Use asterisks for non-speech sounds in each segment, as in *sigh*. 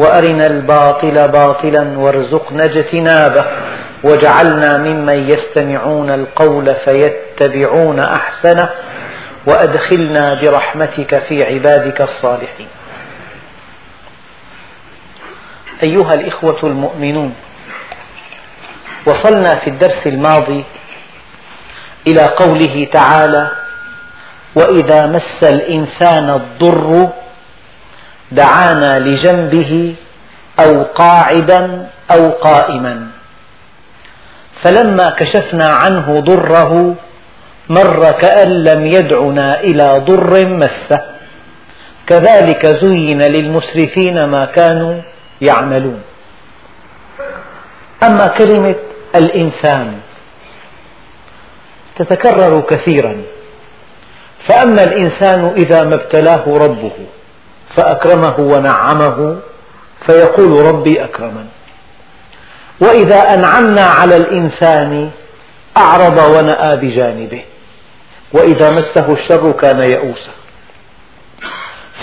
وأرنا الباطل باطلا وارزقنا اجتنابه واجعلنا ممن يستمعون القول فيتبعون أحسنه وأدخلنا برحمتك في عبادك الصالحين. أيها الإخوة المؤمنون وصلنا في الدرس الماضي إلى قوله تعالى وإذا مس الإنسان الضر دعانا لجنبه أو قاعدا أو قائما. فلما كشفنا عنه ضره مر كأن لم يدعنا إلى ضر مسه. كذلك زين للمسرفين ما كانوا يعملون. أما كلمة الإنسان تتكرر كثيرا. فأما الإنسان إذا ما ابتلاه ربه فأكرمه ونعمه فيقول ربي أكرمن. وإذا أنعمنا على الإنسان أعرض ونأى بجانبه. وإذا مسه الشر كان يئوسا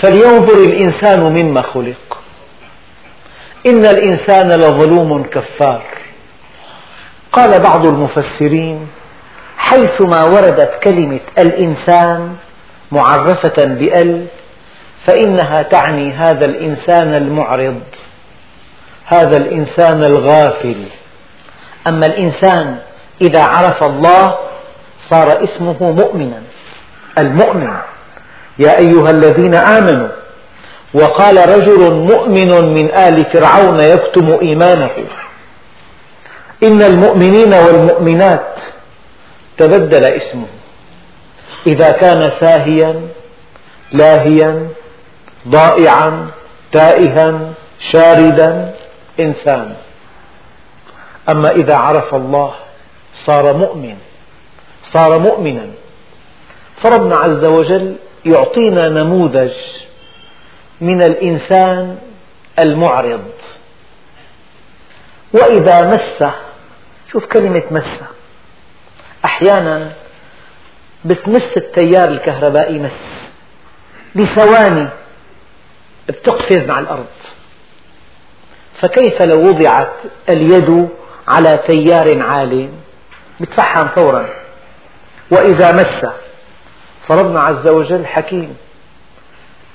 فلينظر الإنسان مما خلق. إن الإنسان لظلوم كفار. قال بعض المفسرين حيثما وردت كلمة الإنسان معرفة بأل فإنها تعني هذا الإنسان المعرض هذا الإنسان الغافل. أما الإنسان إذا عرف الله صار اسمه مؤمنا المؤمن. يا أيها الذين آمنوا وقال رجل مؤمن من آل فرعون يكتم إيمانه إن المؤمنين والمؤمنات تبدل اسمه. إذا كان ساهيا لاهيا ضائعا تائها شاردا إنسان. أما إذا عرف الله صار مؤمن صار مؤمنا. فربنا عز وجل يعطينا نموذج من الإنسان المعرض. وإذا مسه شوف كلمة مسه. أحيانا بتمس التيار الكهربائي مس. بثواني. بتقفز مع الأرض. فكيف لو وضعت اليد على تيار عال؟ بتفحم فورا. وإذا مس فربنا عز وجل حكيم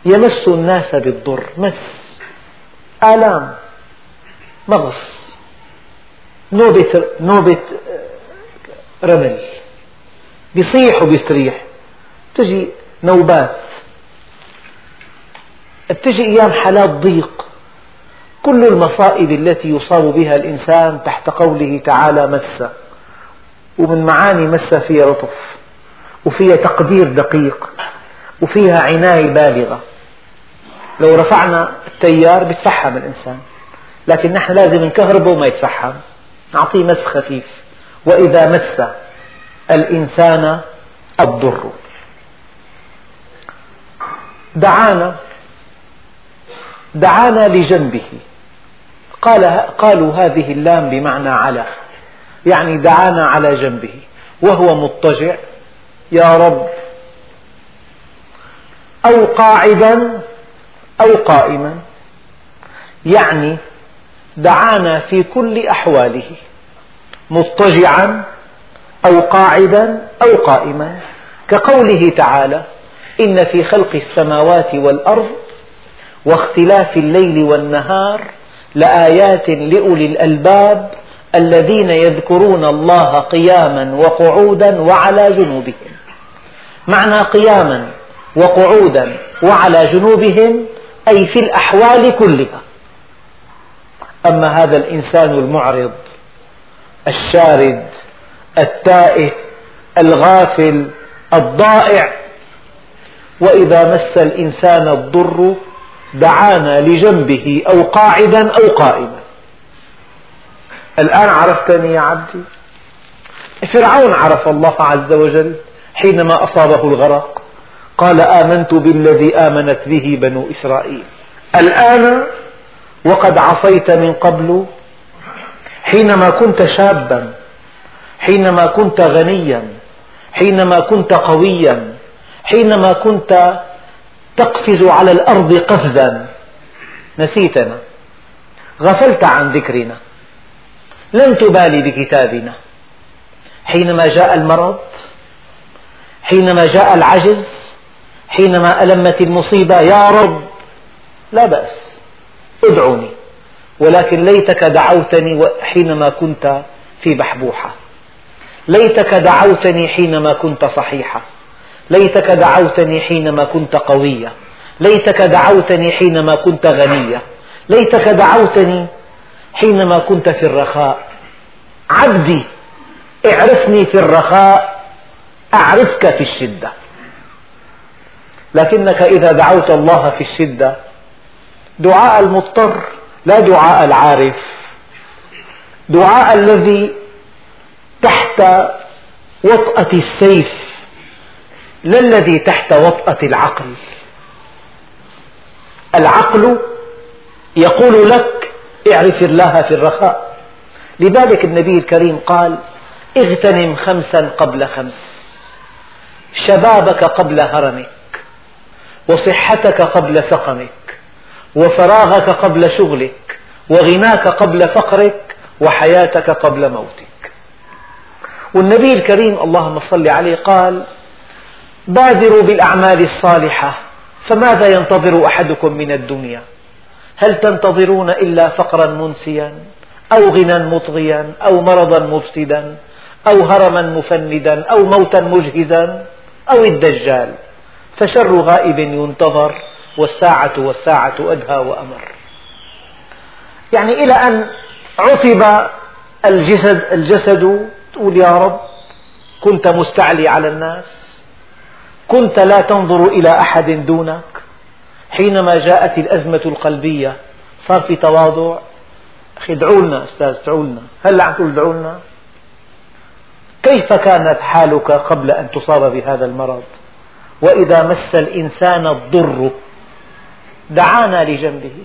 يمس الناس بالضر. مس آلام مغص. نوبة, نوبة رمل. بيصيح وبيستريح. تجي نوبات. تجي أيام حالات ضيق. كل المصائب التي يصاب بها الإنسان تحت قوله تعالى مس. ومن معاني مس فيها لطف وفيها تقدير دقيق وفيها عناية بالغة. لو رفعنا التيار بيتفحم الإنسان لكن نحن لازم نكهربه وما يتفحم. نعطيه مس خفيف. وإذا مس الإنسان الضر. دعانا دعانا لجنبه. قال قالوا هذه اللام بمعنى على. يعني دعانا على جنبه. وهو مضطجع. يا رب. أو قاعدا أو قائما. يعني دعانا في كل أحواله. مضطجعا أو قاعدا أو قائما. كقوله تعالى إن في خلق السماوات والأرض واختلاف الليل والنهار لآيات لأولي الألباب الذين يذكرون الله قياما وقعودا وعلى جنوبهم. معنى قياما وقعودا وعلى جنوبهم أي في الأحوال كلها. أما هذا الإنسان المعرض الشارد التائه الغافل الضائع وإذا مس الإنسان الضر دعانا لجنبه أو قاعدا أو قائما. الآن عرفتني يا عبدي؟ فرعون عرف الله عز وجل حينما أصابه الغرق. قال آمنت بالذي آمنت به بنو إسرائيل. الآن وقد عصيت من قبل. حينما كنت شابا حينما كنت غنيا حينما كنت قويا حينما كنت تقفز على الأرض قفزا. نسيتنا. غفلت عن ذكرنا. لم تبالي بكتابنا. حينما جاء المرض حينما جاء العجز حينما ألمت المصيبة يا رب لا بأس. ادعوني. ولكن ليتك دعوتني حينما كنت في بحبوحة. ليتك دعوتني حينما كنت صحيحة. ليتك دعوتني حينما كنت قوية. ليتك دعوتني حينما كنت غنية. ليتك دعوتني حينما كنت في الرخاء. عبدي اعرفني في الرخاء. أعرفك في الشدة. لكنك إذا دعوت الله في الشدة دعاء المضطر لا دعاء العارف. دعاء الذي تحت وطأة السيف. لا الذي تحت وطأة العقل. العقل يقول لك اعرف الله في الرخاء. لذلك النبي الكريم قال اغتنم خمسا قبل خمس. شبابك قبل هرمك. وصحتك قبل سقمك. وفراغك قبل شغلك. وغناك قبل فقرك. وحياتك قبل موتك. والنبي الكريم اللهم صل عليه قال بادروا بالأعمال الصالحة فماذا ينتظر أحدكم من الدنيا؟ هل تنتظرون إلا فقرا منسيا أو غنى مطغيا أو مرضا مفسدا أو هرما مفندا أو موتا مجهزا أو الدجال؟ فشر غائب ينتظر والساعة والساعة أدهى وأمر. يعني إلى أن عصب الجسد, الجسد تقول يا رب كنت مستعلي على الناس كنت لا تنظر إلى أحد دونك. حينما جاءت الأزمة القلبية صار في تواضع. أخي ادعوا لنا أستاذ ادعوا لنا. هلا عم تقول ادعوا لنا؟ كيف كانت حالك قبل أن تصاب بهذا المرض؟ وإذا مس الإنسان الضر دعانا لجنبه.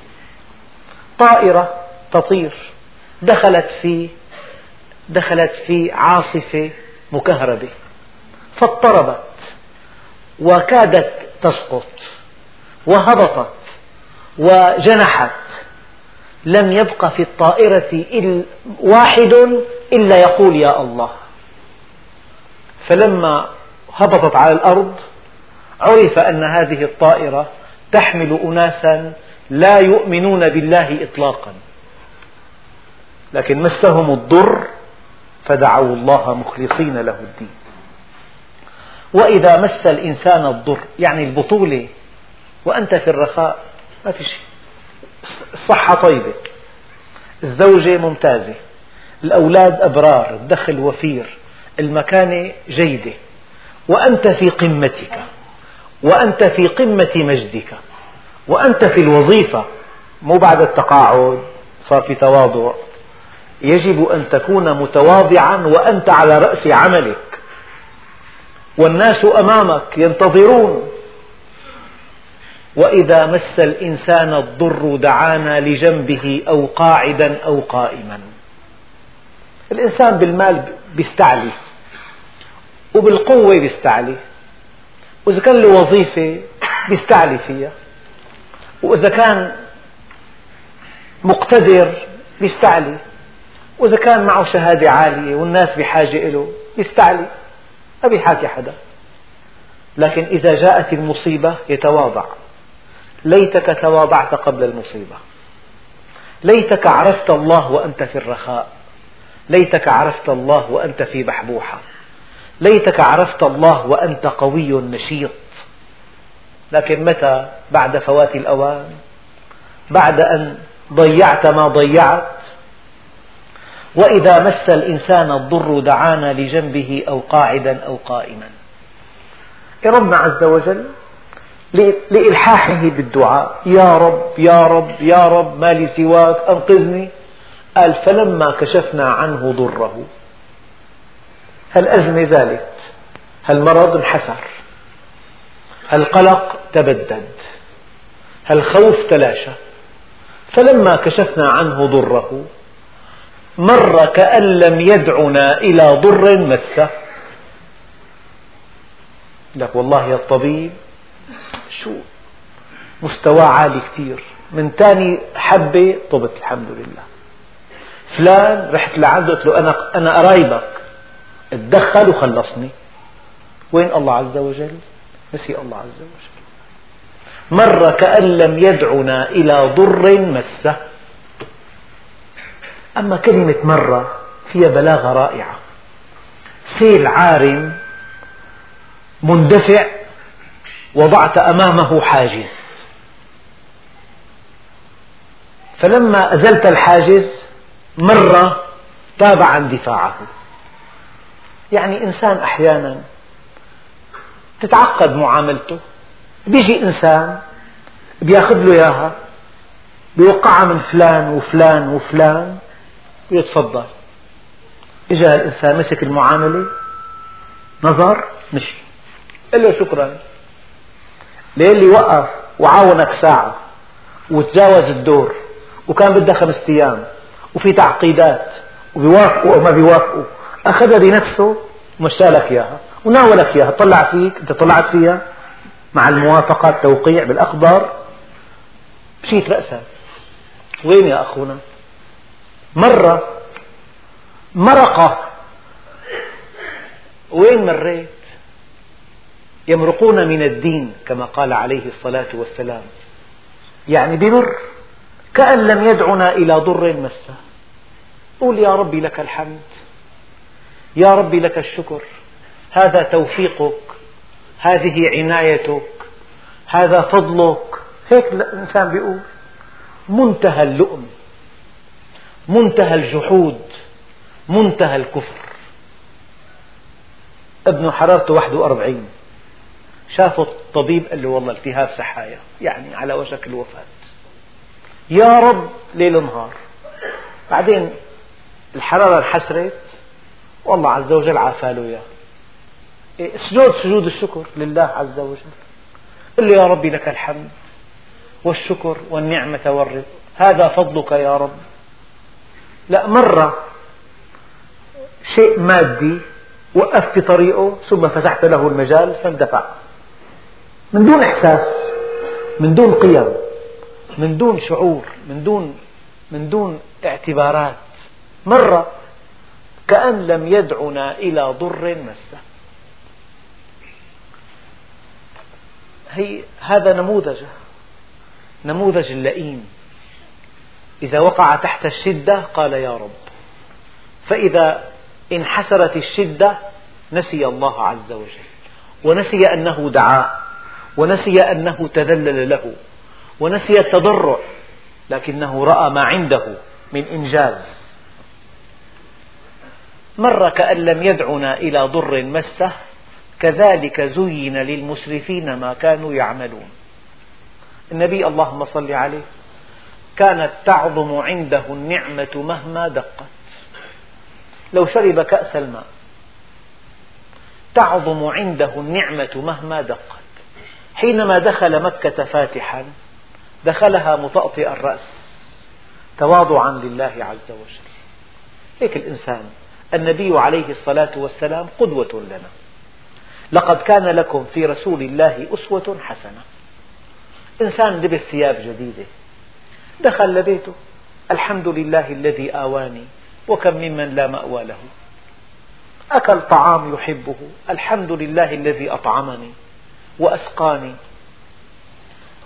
طائرة تطير. دخلت في دخلت في عاصفة مكهربة. فاضطربت. وكادت تسقط وهبطت وجنحت. لم يبق في الطائرة واحد إلا يقول يا الله. فلما هبطت على الأرض عرف أن هذه الطائرة تحمل أناسا لا يؤمنون بالله إطلاقا. لكن مسهم الضر فدعوا الله مخلصين له الدين. وإذا مس الإنسان الضر يعني البطولة وأنت في الرخاء ما في شيء. الصحة طيبة. الزوجة ممتازة. الأولاد أبرار الدخل وفير المكانة جيدة. وأنت في قمتك. وأنت في قمة مجدك. وأنت في الوظيفة. مو بعد التقاعد صار في تواضع. يجب أن تكون متواضعا وأنت على رأس عملك. والناس أمامك ينتظرون. وإذا مس الإنسان الضر دعانا لجنبه أو قاعدا أو قائما. الإنسان بالمال بيستعلي وبالقوة بيستعلي وإذا كان له وظيفة بيستعلي فيها وإذا كان مقتدر بيستعلي وإذا كان معه شهادة عالية والناس بحاجة له بيستعلي. ما بيحاكي حدا لكن إذا جاءت المصيبة يتواضع. ليتك تواضعت قبل المصيبة. ليتك عرفت الله وأنت في الرخاء. ليتك عرفت الله وأنت في بحبوحة. ليتك عرفت الله وأنت قوي نشيط. لكن متى؟ بعد فوات الأوان. بعد أن ضيعت ما ضيعت. وإذا مس الإنسان الضر دعانا لجنبه أو قاعدا أو قائما. ربنا عز وجل لإلحاحه بالدعاء. يا رب يا رب يا رب ما لي سواك أنقذني. قال فلما كشفنا عنه ضره. هالأزمة زالت هالمرض انحسر؟ هالقلق تبدد؟ هالخوف تلاشى؟ فلما كشفنا عنه ضره مر كأن لم يدعنا إلى ضر مسه. لك والله يا الطبيب شو؟ مستوى عالي كثير. من ثاني حبة طبت الحمد لله. فلان رحت لعنده قلت له أنا أنا قرايبك. تدخل وخلصني. وين الله عز وجل؟ نسي الله عز وجل. مر كأن لم يدعنا إلى ضر مسه. أما كلمة مرة فيها بلاغة رائعة. سيل عارم مندفع وضعت أمامه حاجز. فلما أزلت الحاجز مر تاب عن دفاعه. يعني إنسان أحيانا تتعقد معاملته. بيجي إنسان بياخذ له إياها بيوقعها من فلان وفلان وفلان. ويتفضل إجا الإنسان مسك المعاملة نظر مشي. قال له شكرا. ليه اللي وقف وعاونك ساعة وتجاوز الدور وكان بدها خمسة أيام وفي تعقيدات وبيوافقوا أو ما بيوافقوا أخذها بنفسه ومشالك إياها وناولك إياها. طلع فيك أنت طلعت فيها مع الموافقة التوقيع بالأخضر مشيت رأسا وين يا أخونا؟ مرة مرقة. وين مريت؟ يمرقون من الدين كما قال عليه الصلاة والسلام. يعني بمر كأن لم يدعنا إلى ضر مسه. قول يا ربي لك الحمد يا ربي لك الشكر. هذا توفيقك هذه عنايتك هذا فضلك. هيك الإنسان بيقول منتهى اللؤم. منتهى الجحود منتهى الكفر. ابنه حرارته 41 شافه الطبيب قال له والله التهاب سحايا يعني على وشك الوفاة. يا رب ليل نهار. بعدين الحرارة انحسرت والله عز وجل عافاله إياه. اسجد سجود الشكر لله عز وجل. قل له يا ربي لك الحمد والشكر والنعمة والرضا هذا فضلك يا رب. لا مرة شيء مادي وقفت في طريقه ثم فسحت له المجال فاندفع من دون إحساس من دون قيم من دون شعور من دون من دون اعتبارات. مرة كأن لم يدعنا إلى ضر مسه. هي هذا نموذج نموذج اللئيم إذا وقع تحت الشدة قال يا رب. فإذا انحسرت الشدة نسي الله عز وجل. ونسي أنه دعاه ونسي أنه تذلل له. ونسي التضرع. لكنه رأى ما عنده من إنجاز. مر كأن لم يدعنا إلى ضر مسه كذلك زين للمسرفين ما كانوا يعملون. النبي اللهم صل عليه. كانت تعظم عنده النعمة مهما دقت. لو شرب كأس الماء. تعظم عنده النعمة مهما دقت. حينما دخل مكة فاتحا دخلها مطأطئ الرأس تواضعا لله عز وجل. هيك الإنسان النبي عليه الصلاة والسلام قدوة لنا. لقد كان لكم في رسول الله أسوة حسنة. إنسان لبس ثياب جديدة. دخل لبيته. الحمد لله الذي آواني وكم ممن لا مأوى له. أكل طعام يحبه الحمد لله الذي أطعمني وأسقاني.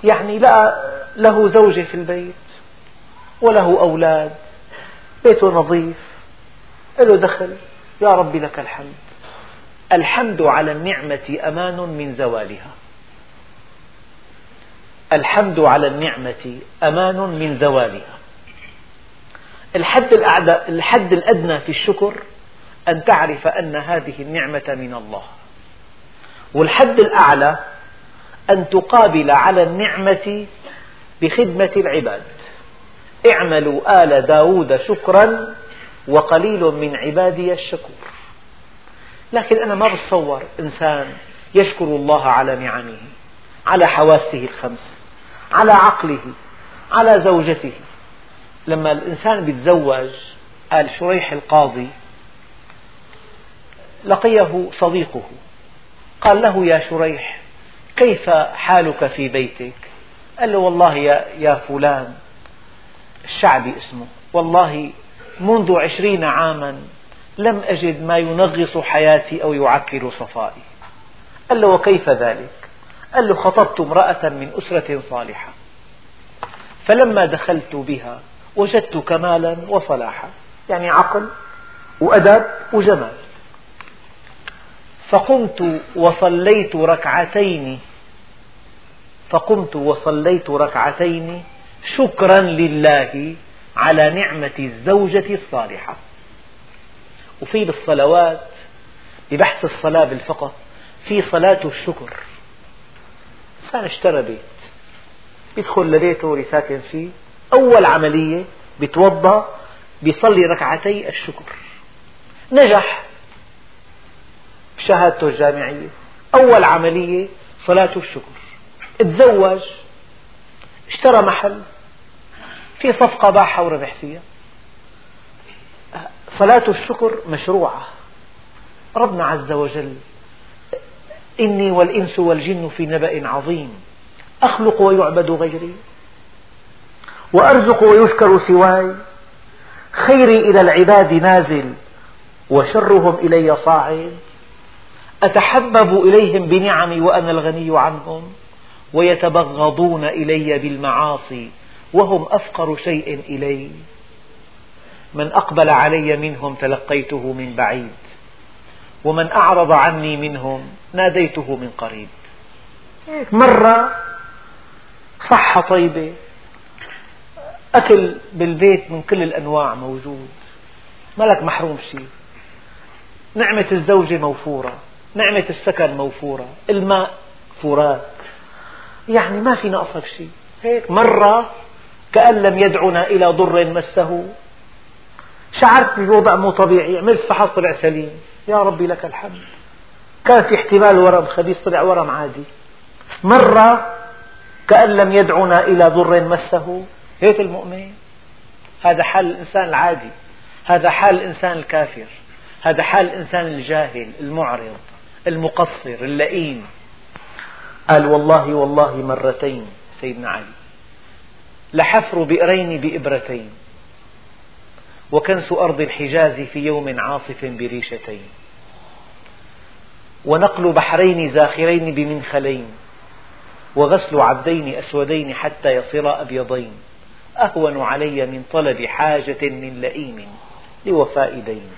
يعني لا له زوجة في البيت وله أولاد. بيته نظيف له دخل. يا ربي لك الحمد. الحمد على النعمة أمان من زوالها. الحمد على النعمة أمان من زوالها الحد, الحد الأدنى في الشكر أن تعرف أن هذه النعمة من الله. والحد الأعلى أن تقابل على النعمة بخدمة العباد. اعملوا آل داود شكرا وقليل من عبادي الشكور. لكن أنا ما بتصور إنسان يشكر الله على نعمه على حواسه الخمس. على عقله على زوجته. لما الإنسان يتزوج قال شريح القاضي لقيه صديقه. قال له يا شريح كيف حالك في بيتك؟ قال له والله يا, يا فلان الشعبي اسمه. والله منذ عشرين عاما لم أجد ما ينغص حياتي أو يعكر صفائي. قال له وكيف ذلك؟ قال له خطبت امرأة من أسرة صالحة. فلما دخلت بها وجدت كمالا وصلاحا يعني عقل وأدب وجمال. فقمت وصليت ركعتين فقمت وصليت ركعتين شكرا لله على نعمة الزوجة الصالحة. وفي بالصلوات ببحث الصلاة بالفقه في صلاة الشكر. إنسان اشترى بيت. يدخل لبيته اللي ساكن فيه. أول عملية بيتوضأ بيصلي ركعتي الشكر. نجح. بشهادته الجامعية. أول عملية صلاة الشكر. تزوج اشترى محل. في صفقة باعها وربح فيها. صلاة الشكر مشروعة. ربنا عز وجل إني والإنس والجن في نبأ عظيم. أخلق ويعبد غيري. وأرزق ويشكر سواي. خيري إلى العباد نازل وشرهم إلي صاعد أتحبب إليهم بنعمي وأنا الغني عنهم. ويتبغضون إلي بالمعاصي وهم أفقر شيء إلي. من أقبل علي منهم تلقيته من بعيد. ومن أعرض عني منهم ناديته من قريب. مرة صحة طيبة أكل بالبيت من كل الأنواع موجود ما لك محروم شيء. نعمة الزوجة موفورة نعمة السكن موفورة الماء فرات يعني ما في نقصك شيء. هيك مرة كأن لم يدعنا إلى ضر مسه. شعرت بوضع مو طبيعي عملت فحص طلع سليم يا ربي لك الحمد. كان في احتمال ورم خبيث طلع ورم عادي مرة كأن لم يدعنا إلى ضر مسه. هيك المؤمن. هذا حال الإنسان العادي. هذا حال الإنسان الكافر. هذا حال الإنسان الجاهل المعرض المقصر اللئيم. قال والله والله مرتين سيدنا علي. لحفر بئرين بإبرتين. وكنس أرض الحجاز في يوم عاصف بريشتين. ونقل بحرين زاخرين بمنخلين. وغسل عبدين أسودين حتى يصيرا أبيضين. أهون علي من طلب حاجة من لئيم لوفاء دين.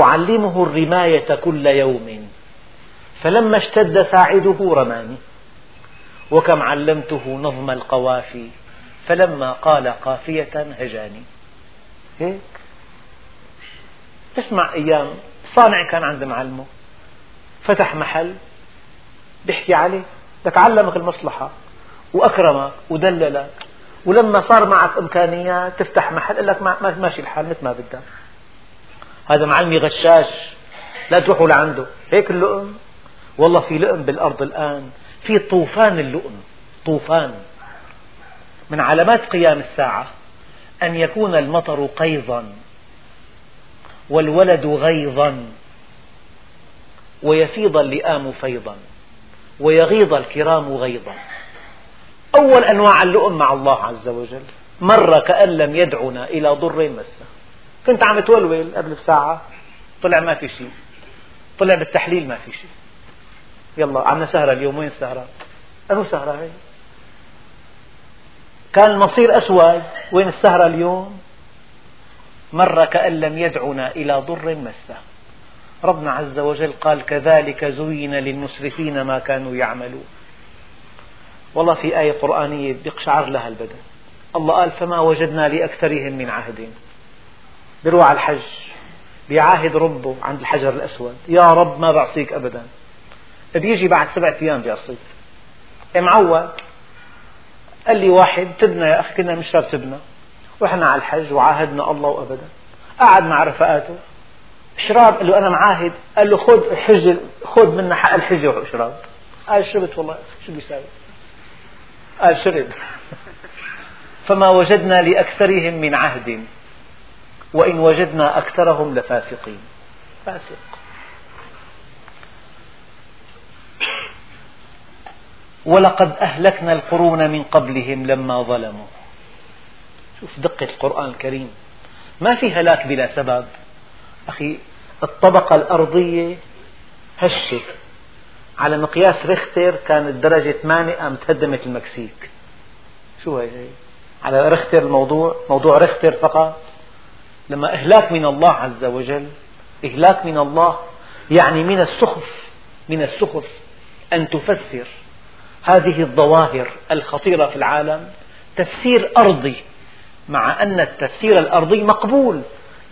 أعلمه الرماية كل يوم. فلما اشتد ساعده رماني. وكم علمته نظم القوافي. فلما قال قافية هجاني. هيك؟ تسمع أيام صانع كان عند معلمه فتح محل بيحكي عليه لك علمك المصلحة وأكرمك ودللك ولما صار معك إمكانيات تفتح محل قال لك ماشي الحال مثل ما بدك. هذا معلمي غشاش لا تروحوا لعنده. هيك اللؤم والله في لؤم بالأرض الآن في طوفان اللؤم طوفان من علامات قيام الساعة. أن يكون المطر قيظا والولد غيظا ويفيض اللئام فيضا ويغيض الكرام غيظا أول أنواع اللؤم مع الله عز وجل مر كأن لم يدعنا إلى ضر مسه كنت عم تولول قبل بساعة طلع ما في شيء طلع بالتحليل ما في شيء يلا عنا سهرة اليوم وين السهرة؟ أنو سهرة هي؟ كان المصير أسود وين السهرة اليوم؟ مر كأن لم يدعنا إلى ضر مسه ربنا عز وجل قال كذلك زين للمسرفين ما كانوا يعملون. والله في آية قرآنية بيقشعر لها البدن. الله قال فما وجدنا لأكثرهم من عهد. بيروح على الحج. بيعاهد ربه عند الحجر الأسود. يا رب ما بعصيك أبدا. بيجي بعد سبعة أيام بيعصيك. معود قال لي واحد تبنا يا أخي كنا نشرب تبنا رحنا على الحج وعاهدنا الله وأبدا قعد مع رفقاته. شراب قال له أنا معاهد. قال له خذ الحج خذ منا حق الحجة وشراب قال شربت والله. شو بيساوي؟ قال شرب. *laughs* فما وجدنا لأكثرهم من عهد وإن وجدنا أكثرهم لفاسقين. فاسق. ولقد أهلكنا القرون من قبلهم لما ظلموا. شوف دقة القرآن الكريم. ما في هلاك بلا سبب. أخي الطبقة الأرضية هشة. على مقياس ريختر كانت درجة 8 قام تهدمت المكسيك. شو هي على ريختر الموضوع موضوع ريختر فقط. لما إهلاك من الله عز وجل إهلاك من الله يعني من السخف من السخف أن تفسر. هذه الظواهر الخطيرة في العالم تفسير أرضي مع أن التفسير الأرضي مقبول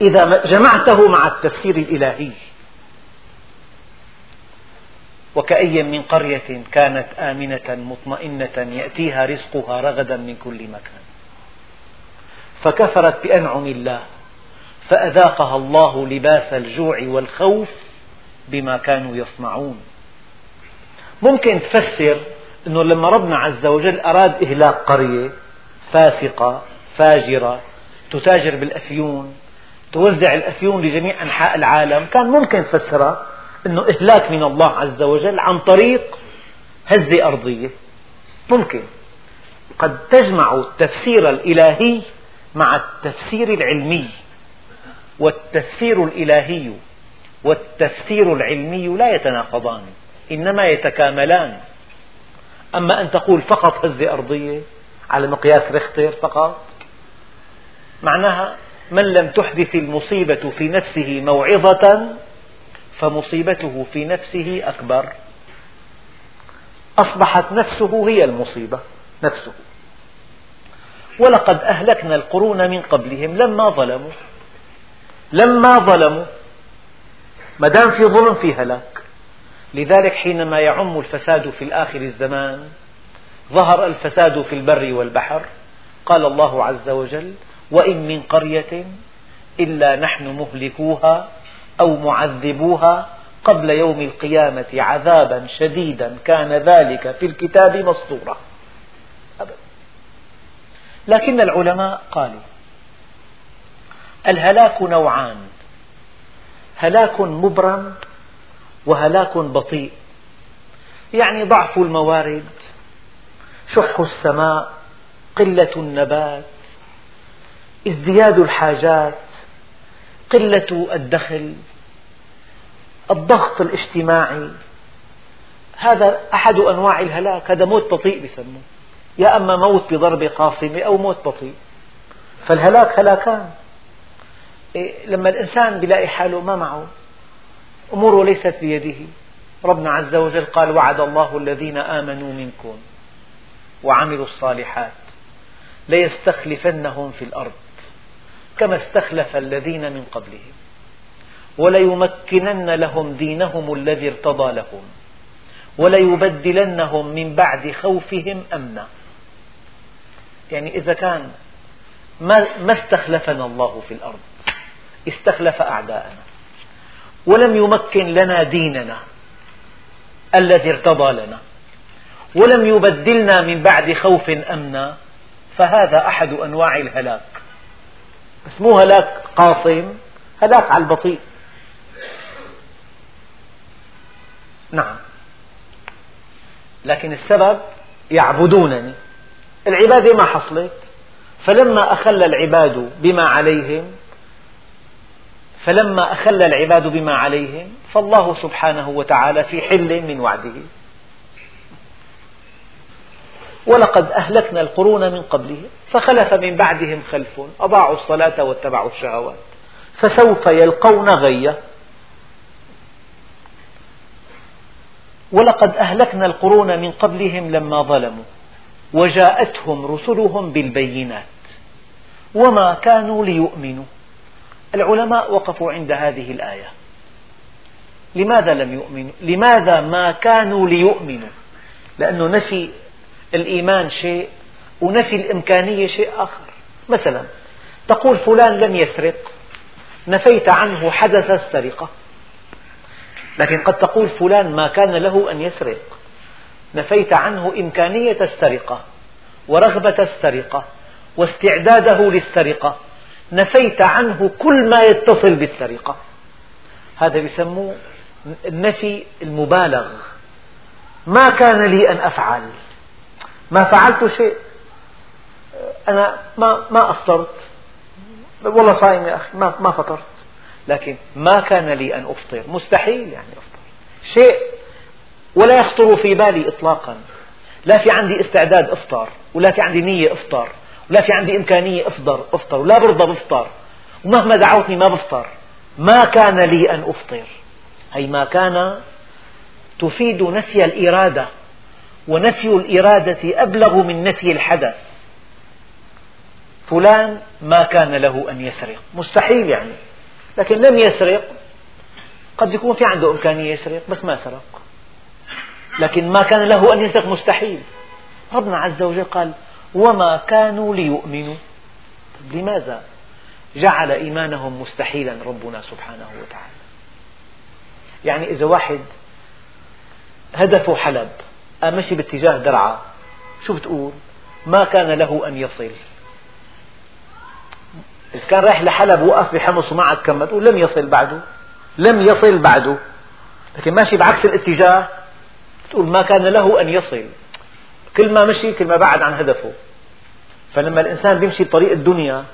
إذا جمعته مع التفسير الإلهي. وكأي من قرية كانت آمنة مطمئنة يأتيها رزقها رغدا من كل مكان. فكفرت بأنعم الله فأذاقها الله لباس الجوع والخوف بما كانوا يصنعون. ممكن تفسر أنه لما ربنا عز وجل أراد إهلاك قرية فاسقة فاجرة تتاجر بالأفيون توزع الأفيون لجميع أنحاء العالم كان ممكن تفسرها أنه إهلاك من الله عز وجل عن طريق هزة أرضية. ممكن. قد تجمع التفسير الإلهي مع التفسير العلمي والتفسير الإلهي والتفسير العلمي لا يتناقضان إنما يتكاملان. أما أن تقول فقط هزة أرضية على مقياس ريختر فقط؟ معناها من لم تحدث المصيبة في نفسه موعظة فمصيبته في نفسه أكبر. أصبحت نفسه هي المصيبة نفسه. ولقد أهلكنا القرون من قبلهم لما ظلموا لما ظلموا. ما دام في ظلم في هلاك. لذلك حينما يعم الفساد في آخر الزمان ظهر الفساد في البر والبحر قال الله عز وجل وإن من قرية إلا نحن مهلكوها أو معذبوها قبل يوم القيامة عذابا شديدا كان ذلك في الكتاب مسطورا أبدا. لكن العلماء قالوا الهلاك نوعان هلاك مبرم وهلاك بطيء. يعني ضعف الموارد شح السماء قلة النبات ازدياد الحاجات قلة الدخل الضغط الاجتماعي. هذا أحد أنواع الهلاك. هذا موت بطيء بسموه يا أما موت بضربة قاصمة أو موت بطيء. فالهلاك هلاكان. إيه، لما الإنسان بيلاقي حاله ما معه. أموره ليست بيده. ربنا عز وجل قال وعد الله الذين آمنوا منكم وعملوا الصالحات ليستخلفنهم في الأرض كما استخلف الذين من قبلهم وليمكنن لهم دينهم الذي ارتضى لهم وليبدلنهم من بعد خوفهم أمنا. يعني إذا كان ما استخلفنا الله في الأرض استخلف أعداءنا. ولم يمكن لنا ديننا الذي ارتضى لنا ولم يبدلنا من بعد خوف أمنا فهذا أحد أنواع الهلاك. بس مو هلاك قاصم هلاك على البطيء. نعم. لكن السبب يعبدونني. العبادة ما حصلت. فلما أخل العباد بما عليهم فلما أخل العباد بما عليهم فالله سبحانه وتعالى في حل من وعده. ولقد أهلكنا القرون من قبلهم فخلف من بعدهم خلف أضاعوا الصلاة واتبعوا الشهوات فسوف يلقون غية. ولقد أهلكنا القرون من قبلهم لما ظلموا وجاءتهم رسلهم بالبينات وما كانوا ليؤمنوا. العلماء وقفوا عند هذه الآية. لماذا لم يؤمنوا؟ لماذا ما كانوا ليؤمنوا؟ لأنه نفي الإيمان شيء ونفي الإمكانية شيء آخر. مثلا تقول فلان لم يسرق نفيت عنه حدث السرقة. لكن قد تقول فلان ما كان له أن يسرق. نفيت عنه إمكانية السرقة ورغبة السرقة واستعداده للسرقة. نفيت عنه كل ما يتصل بالسرقة هذا يسموه النفي المبالغ. ما كان لي أن أفعل. ما فعلت شيء. أنا ما ما أفطرت والله صايم يا أخي ما ما فطرت. لكن ما كان لي أن أفطر. مستحيل يعني أفطر. شيء ولا يخطر في بالي إطلاقا. لا في عندي استعداد أفطر ولا في عندي نية أفطر. ولا في عندي إمكانية أفطر أفطر. ولا برضى بفطر. ومهما دعوتني ما بفطر. ما كان لي أن أفطر. هي ما كان تفيد نفي الإرادة. ونفي الإرادة أبلغ من نفي الحدث. فلان ما كان له أن يسرق. مستحيل يعني. لكن لم يسرق. قد يكون في عنده إمكانية يسرق بس ما سرق. لكن ما كان له أن يسرق مستحيل. ربنا عز وجل قال وما كانوا ليؤمنوا. لماذا جعل إيمانهم مستحيلا ربنا سبحانه وتعالى؟ يعني إذا واحد هدفه حلب مشي باتجاه درعا شو بتقول؟ ما كان له أن يصل. إذا كان رايح لحلب وقف بحمص وما عاد كمل تقول لم يصل بعده لم يصل بعده. لكن ماشي بعكس الاتجاه تقول ما كان له أن يصل. كل ما مشي كل ما بعد عن هدفه. فلما الإنسان بيمشي بطريق الدنيا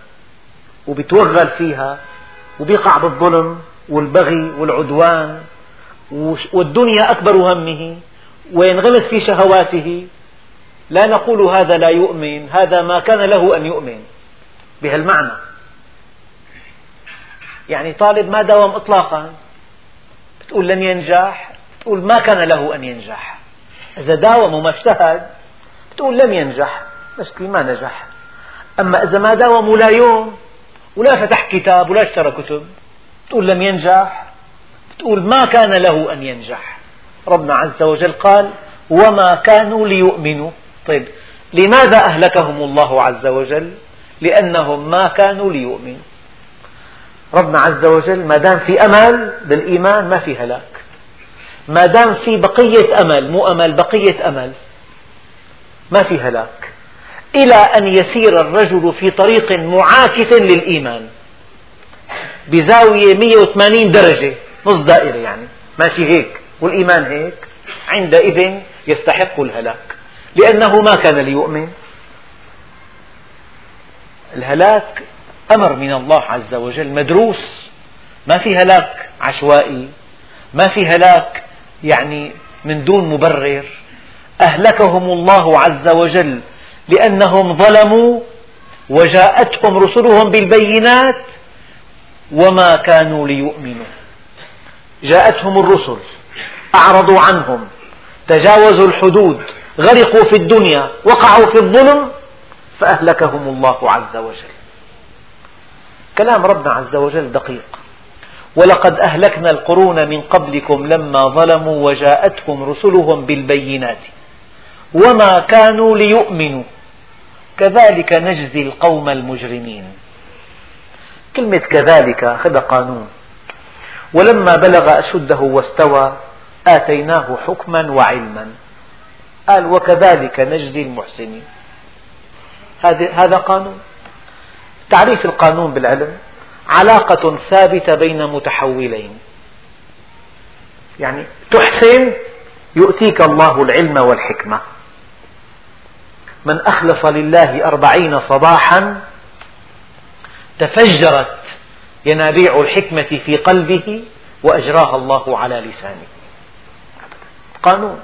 وبيتوغل فيها وبيقع بالظلم والبغي والعدوان والدنيا أكبر همه وينغمس في شهواته لا نقول هذا لا يؤمن هذا ما كان له أن يؤمن بهالمعنى. يعني طالب ما داوم إطلاقا بتقول لم ينجح تقول ما كان له أن ينجح. إذا داوم وما اجتهد تقول لم ينجح مشكلة ما نجح. أما إذا ما داوم ولا يوم ولا فتح كتاب ولا اشترى كتب تقول لم ينجح تقول ما كان له أن ينجح. ربنا عز وجل قال وما كانوا ليؤمنوا. طيب لماذا أهلكهم الله عز وجل؟ لأنهم ما كانوا ليؤمنوا. ربنا عز وجل ما دام في أمل بالإيمان ما في هلاك. ما دام في بقية أمل مو أمل بقية أمل. ما في هلاك. إلى أن يسير الرجل في طريق معاكس للإيمان. بزاوية 180 درجة. نص دائرة يعني. ماشي هيك. والإيمان هيك. عندئذ يستحق الهلاك. لأنه ما كان ليؤمن. الهلاك أمر من الله عز وجل مدروس. ما في هلاك عشوائي. ما في هلاك يعني من دون مبرر. أهلكهم الله عز وجل لأنهم ظلموا وجاءتهم رسلهم بالبينات وما كانوا ليؤمنوا. جاءتهم الرسل أعرضوا عنهم تجاوزوا الحدود غرقوا في الدنيا وقعوا في الظلم فأهلكهم الله عز وجل. كلام ربنا عز وجل دقيق. ولقد أهلكنا القرون من قبلكم لما ظلموا وجاءتهم رسلهم بالبينات. وما كانوا ليؤمنوا. كذلك نجزي القوم المجرمين. كلمة كذلك خذ قانون. ولما بلغ أشده واستوى آتيناه حكما وعلما. قال وكذلك نجزي المحسنين. هذا قانون. تعريف القانون بالعلم علاقة ثابتة بين متحولين. يعني تحسن يؤتيك الله العلم والحكمة. من أخلص لله أربعين صباحا تفجرت ينابيع الحكمة في قلبه وأجراها الله على لسانه. قانون.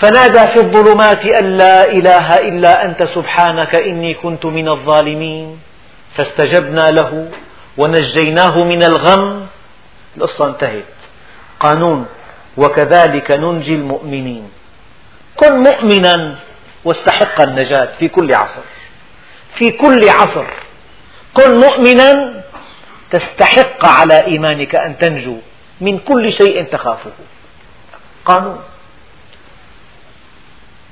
فنادى في الظلمات أن لا إله إلا أنت سبحانك إني كنت من الظالمين. فاستجبنا له ونجيناه من الغم. القصة انتهت. قانون. وكذلك ننجي المؤمنين. كن مؤمنا واستحق النجاة في كل عصر. في كل عصر. كن مؤمنا تستحق على إيمانك أن تنجو من كل شيء تخافه. قانون.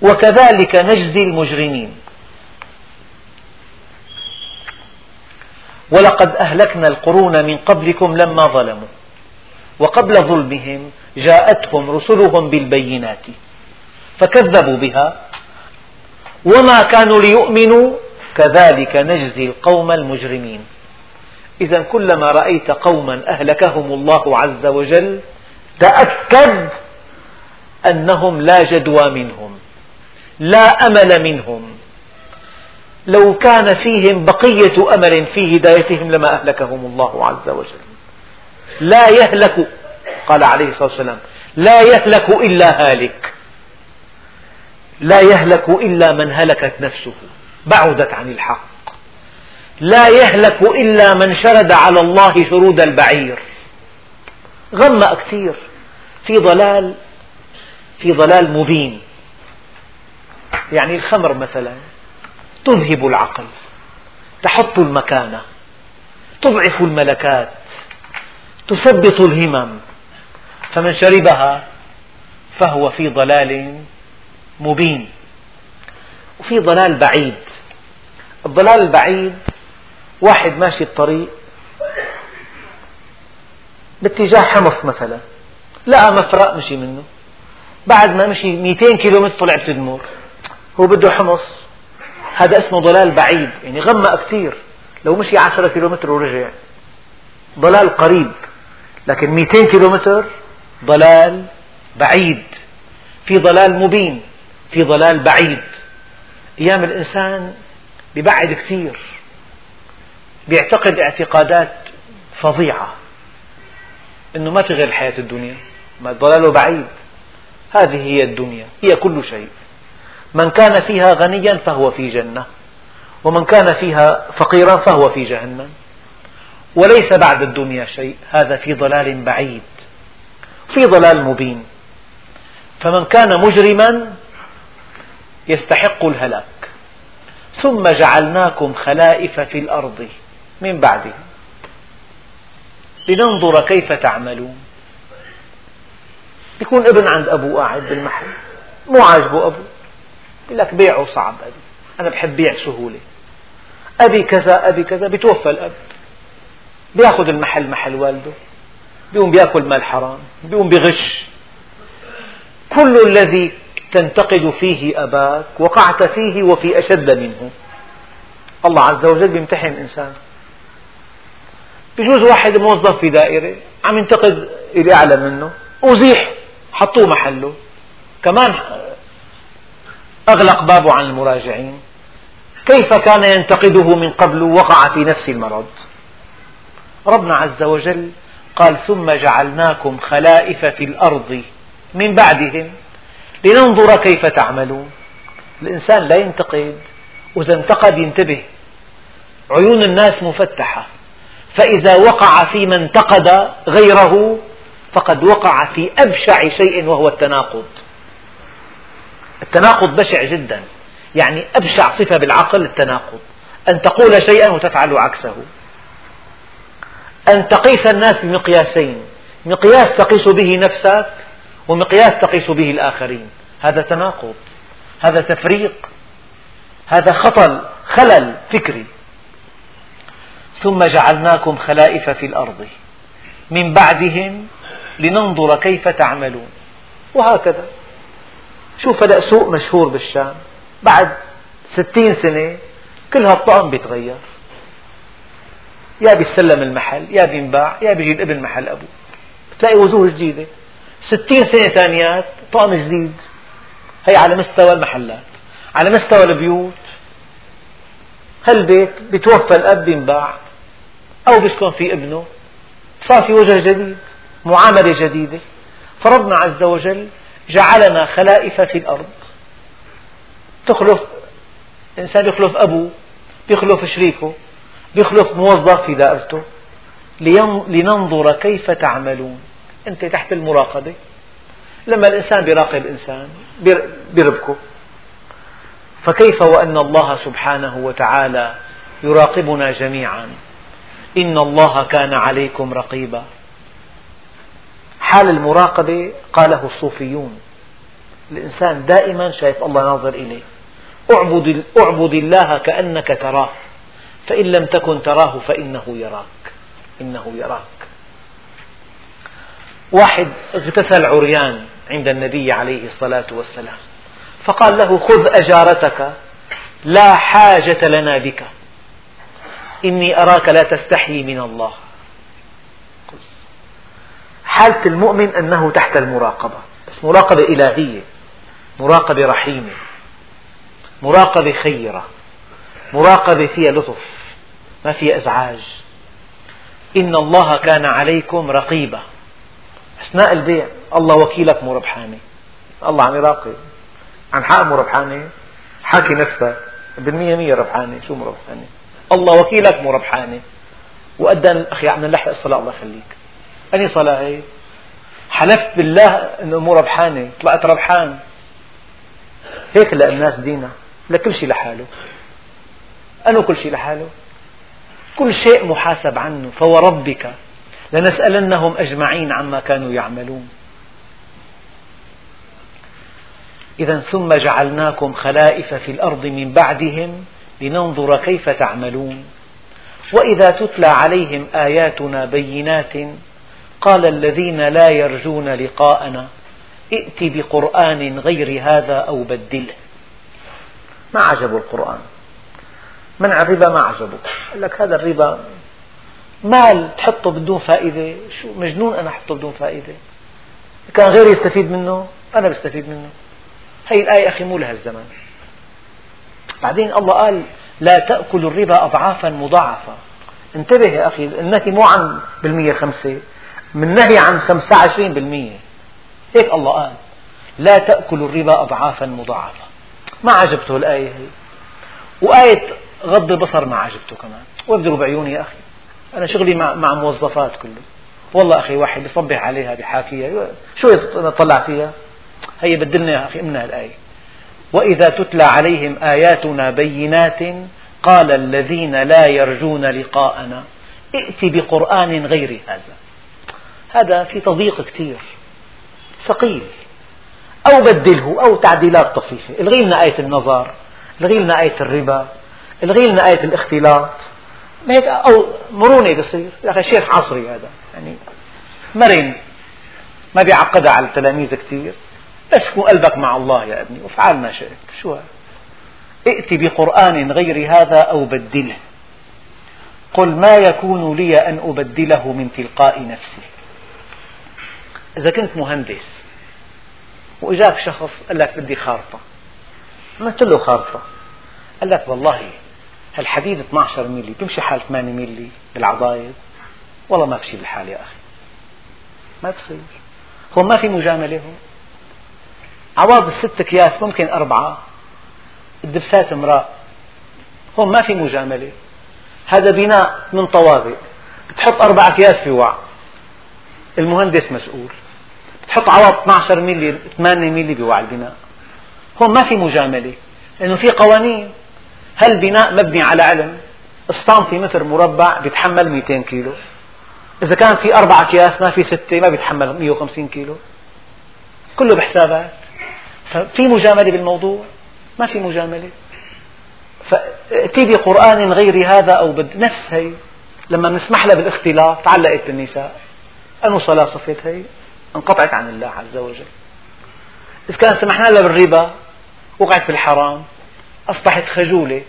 وكذلك نجزي المجرمين. ولقد أهلكنا القرون من قبلكم لما ظلموا. وقبل ظلمهم جاءتهم رسلهم بالبينات. فكذبوا بها. وما كانوا ليؤمنوا كذلك نجزي القوم المجرمين. إذا كلما رأيت قوما أهلكهم الله عز وجل تأكد أنهم لا جدوى منهم لا أمل منهم. لو كان فيهم بقية أمل في هدايتهم لما أهلكهم الله عز وجل. لا يهلك قال عليه الصلاة والسلام لا يهلك إلا هالك. لا يهلك إلا من هلكت نفسه بعدت عن الحق. لا يهلك إلا من شرد على الله شرود البعير. غمأ كثير في ضلال في ضلال مبين. يعني الخمر مثلا تذهب العقل تحط المكانة تضعف الملكات تثبط الهمم. فمن شربها فهو في ضلال مبين. وفي ضلال بعيد. الضلال البعيد واحد ماشي الطريق باتجاه حمص مثلا لقى مفرق مشي منه. بعد ما مشي 200 كيلومتر طلع بتدمر هو بده حمص. هذا اسمه ضلال بعيد يعني غمق كثير لو مشي 10 كيلومتر ورجع. ضلال قريب لكن 200 كيلومتر ضلال بعيد. في ضلال مبين. في ضلال بعيد. أيام الإنسان ببعد كثير بيعتقد اعتقادات فظيعة أنه ما في غير الحياة الدنيا ما ضلاله بعيد. هذه هي الدنيا هي كل شيء. من كان فيها غنيا فهو في جنة ومن كان فيها فقيرا فهو في جهنم. وليس بعد الدنيا شيء هذا في ضلال بعيد في ضلال مبين. فمن كان مجرما يستحق الهلاك. ثم جعلناكم خلائف في الأرض من بعده. لننظر كيف تعملون. يكون ابن عند أبوه قاعد بالمحل مو عاجبه أبوه يقول لك بيعه صعب أبي. أنا بحب بيع سهولة. أبي كذا أبي كذا بتوفى الأب. بياخذ المحل محل والده. بيقوم بياكل مال حرام. بيقوم بغش. كل الذي تنتقد فيه أباك وقعت فيه وفي أشد منه. الله عز وجل بيمتحن الإنسان. بجوز واحد موظف في دائرة عم ينتقد اللي أعلى منه أزيح حطوه محله. كمان أغلق بابه عن المراجعين. كيف كان ينتقده من قبل وقع في نفس المرض؟ ربنا عز وجل قال ثم جعلناكم خلائف في الأرض من بعدهم. لننظر كيف تعملون. الإنسان لا ينتقد وإذا انتقد ينتبه. عيون الناس مفتحة. فإذا وقع في من انتقد غيره فقد وقع في أبشع شيء وهو التناقض. التناقض بشع جدا. يعني أبشع صفة بالعقل التناقض. أن تقول شيئا وتفعل عكسه. أن تقيس الناس بمقياسين. مقياس تقيس به نفسك ومقياس تقيس به الآخرين. هذا تناقض هذا تفريق هذا خطل خلل فكري. ثم جعلناكم خلائف في الأرض. من بعدهم لننظر كيف تعملون. وهكذا. شوف هذا سوق مشهور بالشام. بعد ستين سنة كل هالطقم بيتغير. يا بيسلم المحل يا بينباع يا بيجي الابن محل أبوه. تلاقي وجوه جديدة. ستين سنة ثانيات طقم جديد. هي على مستوى المحلات على مستوى البيوت. هالبيت بتوفى الأب بينباع أو بيسكن فيه ابنه. صار في وجه جديد معاملة جديدة. فربنا عز وجل جعلنا خلائف في الأرض. تخلف إنسان يخلف أبوه يخلف شريكه يخلف موظف في دائرته. لننظر كيف تعملون. أنت تحت المراقبة. لما الإنسان بيراقب إنسان بيربكه. فكيف وأن الله سبحانه وتعالى يراقبنا جميعا؟ إن الله كان عليكم رقيبا. حال المراقبة قاله الصوفيون. الإنسان دائما شايف الله ناظر إليه. اعبد, اعبد الله كأنك تراه. فإن لم تكن تراه فإنه يراك. إنه يراك. واحد اغتسل عريان عند النبي عليه الصلاة والسلام. فقال له خذ أجارتك لا حاجة لنا بك. إني أراك لا تستحي من الله. حالة المؤمن أنه تحت المراقبة. بس مراقبة إلهية مراقبة رحيمة مراقبة خيرة مراقبة فيها لطف ما فيها إزعاج. إن الله كان عليكم رقيبا. أثناء البيع. الله وكيلك مو ربحانة الله عم يراقب. عن حق مو ربحانة حاكي نفسك بالمية مية ربحانة شو مو ربحانة الله وكيلك مو ربحانة وأدى أخي عم نلحق الصلاة الله يخليك. أني صلاة هي؟ حلفت بالله أنه أمور ربحانة طلعت ربحان. هيك لقى الناس دينا لكل شيء لحاله. أنه كل شيء لحاله. كل شيء محاسب عنه. فوربك لنسألنهم أجمعين عما كانوا يعملون. إذا ثم جعلناكم خلائف في الأرض من بعدهم لننظر كيف تعملون. وإذا تتلى عليهم آياتنا بينات قال الذين لا يرجون لقاءنا ائت بقرآن غير هذا أو بدله. ما عجبه القرآن؟ منع الربا ما عجبه قال لك هذا الربا مال تحطه بدون فائدة؟ شو مجنون أنا أحطه بدون فائدة. كان غيري يستفيد منه أنا بستفيد منه. هي الآية أخي مو لها الزمن بعدين الله قال لا تأكل الربا أضعافا مضاعفة. انتبه يا أخي النهي مو عن بالمية خمسة من نهي عن خمسة عشرين بالمية. هيك الله قال لا تأكل الربا أضعافا مضاعفة. ما عجبته الآية هي. وآية غض البصر ما عجبته كمان. وابدلوا بعيوني يا أخي. أنا شغلي مع, مع موظفات كله والله أخي واحد بيصبح عليها بحاكيها شو يطلع فيها. هي بدلنا يا أخي منها الآية. وإذا تتلى عليهم آياتنا بينات قال الذين لا يرجون لقاءنا ائت بقرآن غير هذا. هذا في تضييق كثير ثقيل. أو بدله أو تعديلات طفيفة. الغي لنا آية النظر الغي لنا آية الربا الغي لنا آية الاختلاط. هيك؟ أو مرونة بصير يا أخي شيخ عصري هذا. يعني مرن. ما بيعقدها على التلاميذ كثير بس كون قلبك مع الله يا ابني؟ وافعل ما شئت. شو؟ هذا ائت بقرآن غير هذا أو بدله. قل ما يكون لي أن أبدله من تلقاء نفسي. إذا كنت مهندس وإجاك شخص قال لك بدي خارطة. عملت له خارطة. قال لك والله هالحديد 12 ميلي بيمشي حال 8 ميلي بالعضايد. والله ما بشي الحال يا أخي. ما بصير. هون ما في مجاملة هون. عواض الست أكياس ممكن أربعة. الدبسات امرأة. هون ما في مجاملة. هذا بناء من طوابق. بتحط أربع أكياس في وعاء المهندس مسؤول. بتحط عوض 12 ملي 8 ملي بوعاء البناء. هون ما في مجاملة. لأنه في قوانين. هالبناء مبني على علم؟ السنتيمتر مربع بيتحمل 200 كيلو. إذا كان في أربع أكياس ما في ستة ما بيتحمل 150 كيلو. كله بحسابات. ففي مجاملة بالموضوع؟ ما في مجاملة. فأتي بقرآن غير هذا أو بد نفس هي. لما نسمح لها بالاختلاط تعلقت بالنساء. أنو صلاة صفت هي. انقطعت عن الله عز وجل. إذا كان سمحنا لها بالربا وقعت بالحرام أصبحت خجولة.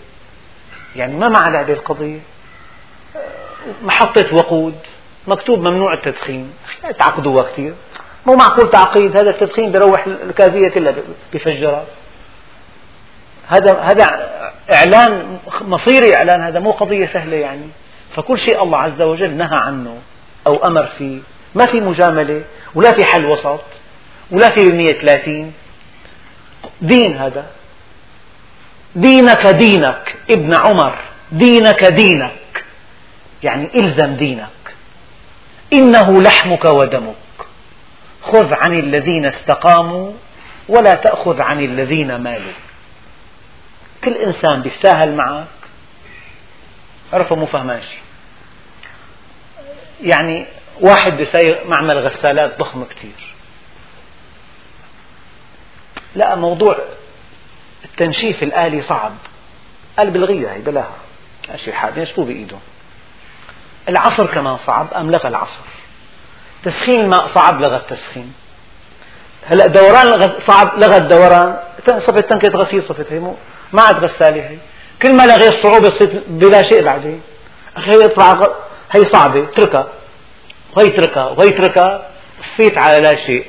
يعني ما معنى هذه القضية؟ محطة وقود مكتوب ممنوع التدخين. تعقدوها كثير. مو معقول تعقيد هذا التدخين بيروح الكازية كلها بفجرها هذا هذا إعلان مصيري إعلان هذا مو قضية سهلة يعني. فكل شيء الله عز وجل نهى عنه أو أمر فيه. ما في مجاملة ولا في حل وسط ولا في بالمية ثلاثين دين هذا. دينك دينك ابن عمر دينك دينك. يعني إلزم دينك. إنه لحمك ودمك. خذ عن الذين استقاموا ولا تأخذ عن الذين مالوا. كل إنسان بيستاهل معك. عرفه مو فهمان شيء يعني واحد بيسير معمل غسالات ضخم كثير لا موضوع التنشيف الآلي صعب. قال بالغيها هي بلاها. شيء حاد ينشفوه بإيده. العصر كمان صعب أم لغى العصر؟ تسخين الماء صعب لغى التسخين. هلا دوران صعب لغى الدوران صفت تنكة غسيل صفت هي ما عاد غسالة هي. كل ما لغيت صعوبة صرت بلا شيء بعدين. أخي يطلع هي صعبة اتركها. وهي اتركها وهي اتركها صفيت على لا شيء.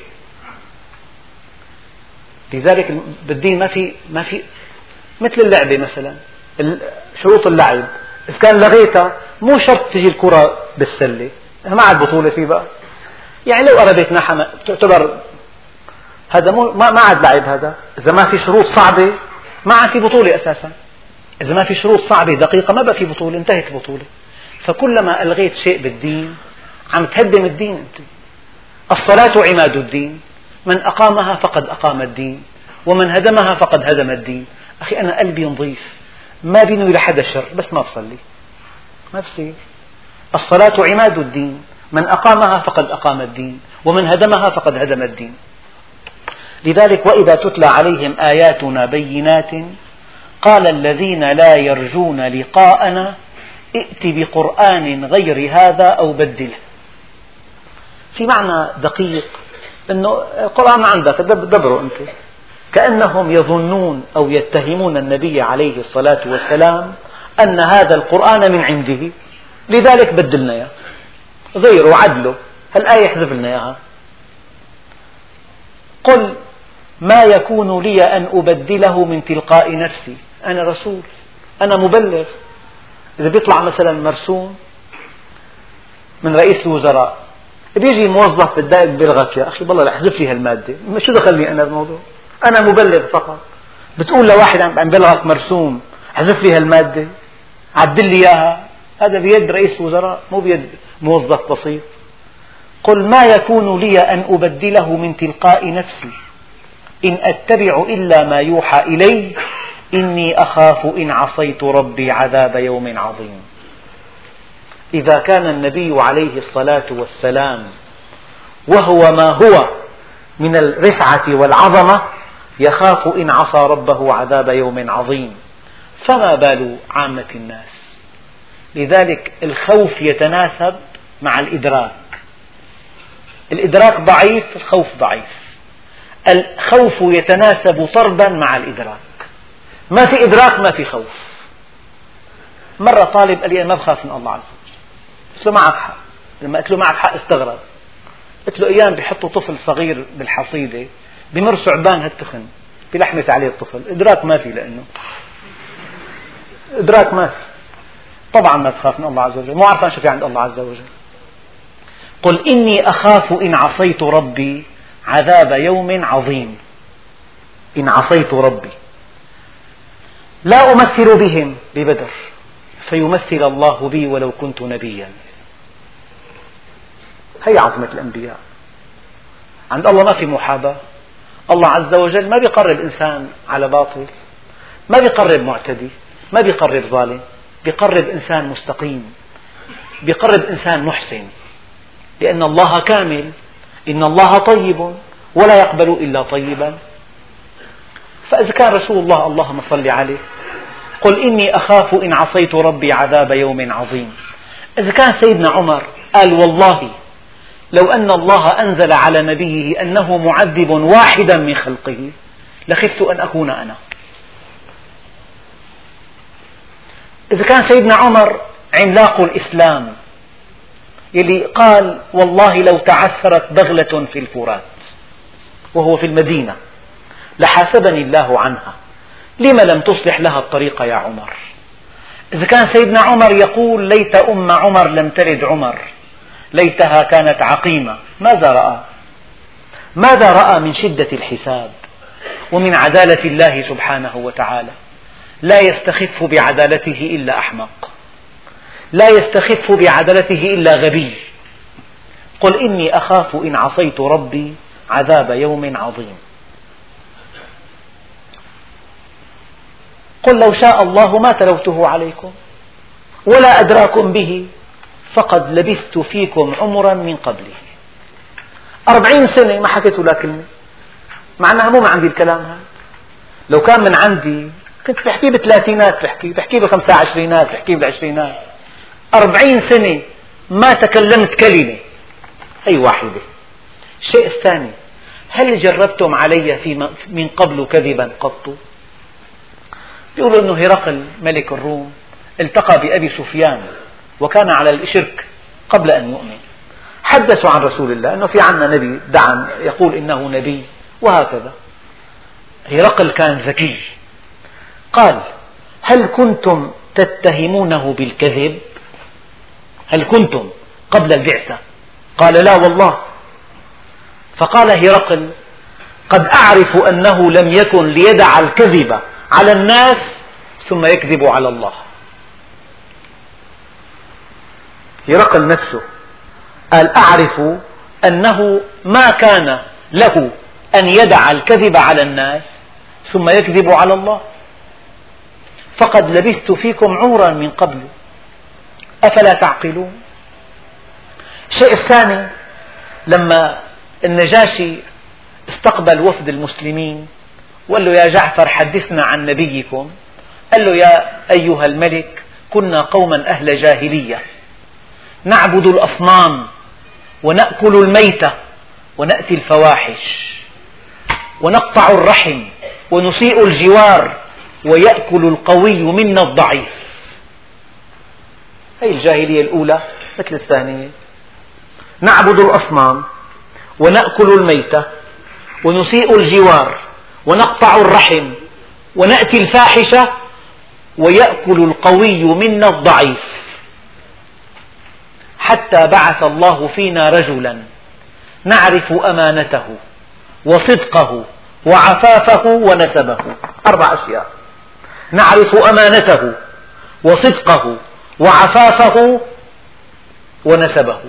لذلك بالدين ما في ما في مثل اللعبة مثلا شروط اللعب. إذا كان لغيتها مو شرط تجي الكرة بالسلة. ما عاد بطولة في بقى. يعني لو قربت نحن تعتبر هذا مو ما عاد لعب هذا. إذا ما في شروط صعبة ما عاد في بطولة أساسا. إذا ما في شروط صعبة دقيقة ما بقى في بطولة انتهت البطولة فكلما ألغيت شيء بالدين عم تهدم الدين أنت. الصلاة عماد الدين. من أقامها فقد أقام الدين ومن هدمها فقد هدم الدين. أخي أنا قلبي نظيف ما بينوي لحدا شر بس ما بصلي. ما بصير الصلاة عماد الدين من أقامها فقد أقام الدين ومن هدمها فقد هدم الدين. لذلك وإذا تتلى عليهم آياتنا بينات قال الذين لا يرجون لقاءنا ائت بقرآن غير هذا أو بدله. في معنى دقيق أنه القرآن عندك دبره أنت. كأنهم يظنون أو يتهمون النبي عليه الصلاة والسلام أن هذا القرآن من عنده. لذلك بدلنا إياه. غيره عدله. هالآية احذف لنا إياها. قل ما يكون لي أن أبدله من تلقاء نفسي. أنا رسول أنا مبلغ. إذا بيطلع مثلا مرسوم من رئيس الوزراء بيجي موظف بالدائق بيلغك يا أخي والله أحذف لي هالمادة شو دخلني أنا بالموضوع أنا مبلغ فقط. بتقول لواحد عم بلغك مرسوم أحذف لي هالمادة عدل لي إياها. هذا بيد رئيس وزراء مو بيد موظف بسيط. قل ما يكون لي أن أبدله من تلقاء نفسي إن أتبع إلا ما يوحى إلي إني أخاف إن عصيت ربي عذاب يوم عظيم. إذا كان النبي عليه الصلاة والسلام وهو ما هو من الرفعة والعظمة يخاف إن عصى ربه عذاب يوم عظيم. فما بال عامة الناس؟ لذلك الخوف يتناسب مع الإدراك. الإدراك ضعيف الخوف ضعيف. الخوف يتناسب طردا مع الإدراك. ما في إدراك ما في خوف. مرة طالب قال لي أنا ما بخاف من الله عز قلت له معك حق. لما قلت له معك حق استغرب. قلت له أيام بيحطوا طفل صغير بالحصيدة بمر ثعبان هالتخن بلحمة عليه الطفل. إدراك ما في لأنه. إدراك ما في. طبعا ما تخاف من الله عز وجل. مو عارفان شو في عند الله عز وجل. قل إني أخاف إن عصيت ربي عذاب يوم عظيم. إن عصيت ربي. لا أمثل بهم ببدر. فيمثل الله بي ولو كنت نبيا. هي عظمة الأنبياء. عند الله ما في محاباة. الله عز وجل ما بيقرب إنسان على باطل ما بيقرب معتدي ما بيقرب ظالم بيقرب إنسان مستقيم بيقرب إنسان محسن. لأن الله كامل إن الله طيب ولا يقبل إلا طيبا. فإذا كان رسول الله اللهم صل عليه قل إني أخاف إن عصيت ربي عذاب يوم عظيم. إذا كان سيدنا عمر قال والله لو أن الله أنزل على نبيه أنه معذب واحدا من خلقه لخفت أن أكون أنا. إذا كان سيدنا عمر عملاق الإسلام يلي قال والله لو تعثرت بغلة في الفرات وهو في المدينة لحاسبني الله عنها. لم لم تصلح لها الطريق يا عمر؟ إذا كان سيدنا عمر يقول ليت أم عمر لم تلد عمر. ليتها كانت عقيمة. ماذا رأى؟ ماذا رأى من شدة الحساب ومن عدالة الله سبحانه وتعالى؟ لا يستخف بعدالته إلا أحمق. لا يستخف بعدالته إلا غبي. قل إني أخاف إن عصيت ربي عذاب يوم عظيم. قل لو شاء الله ما تلوته عليكم ولا أدراكم به فقد لبثت فيكم عمرا من قبله. أربعين سنة ما حكيت ولا كلمة. معناها مو من عندي الكلام هذا. لو كان من عندي كنت بحكي بالثلاثينات بحكي بحكي بالخمسة عشرينات بحكي بالعشرينات أربعين سنة ما تكلمت كلمة. أي واحدة. الشيء الثاني هل جربتم علي في من قبل كذبا قط؟ يقول أنه هرقل ملك الروم التقى بأبي سفيان وكان على الشرك قبل أن يؤمن. حدثوا عن رسول الله أنه في عنا نبي دعا يقول إنه نبي وهكذا. هرقل كان ذكي. قال هل كنتم تتهمونه بالكذب؟ هل كنتم قبل البعثة؟ قال لا والله. فقال هرقل قد أعرف أنه لم يكن ليدع الكذب. على الناس ثم يكذب على الله. هرقل نفسه. قال أعرف أنه ما كان له أن يدع الكذب على الناس ثم يكذب على الله. فقد لبثت فيكم عمرا من قبل. أفلا تعقلون؟ الشيء الثاني لما النجاشي استقبل وفد المسلمين وقال له يا جعفر حدثنا عن نبيكم. قال له يا أيها الملك كنا قوما أهل جاهلية. نعبد الأصنام ونأكل الميتة ونأتي الفواحش ونقطع الرحم ونسيء الجوار ويأكل القوي منا الضعيف. هذه الجاهلية الأولى مثل الثانية. نعبد الأصنام ونأكل الميتة ونسيء الجوار ونقطع الرحم ونأتي الفاحشة ويأكل القوي منا الضعيف. حتى بعث الله فينا رجلا نعرف أمانته وصدقه وعفافه ونسبه. أربع أشياء. نعرف أمانته وصدقه وعفافه ونسبه.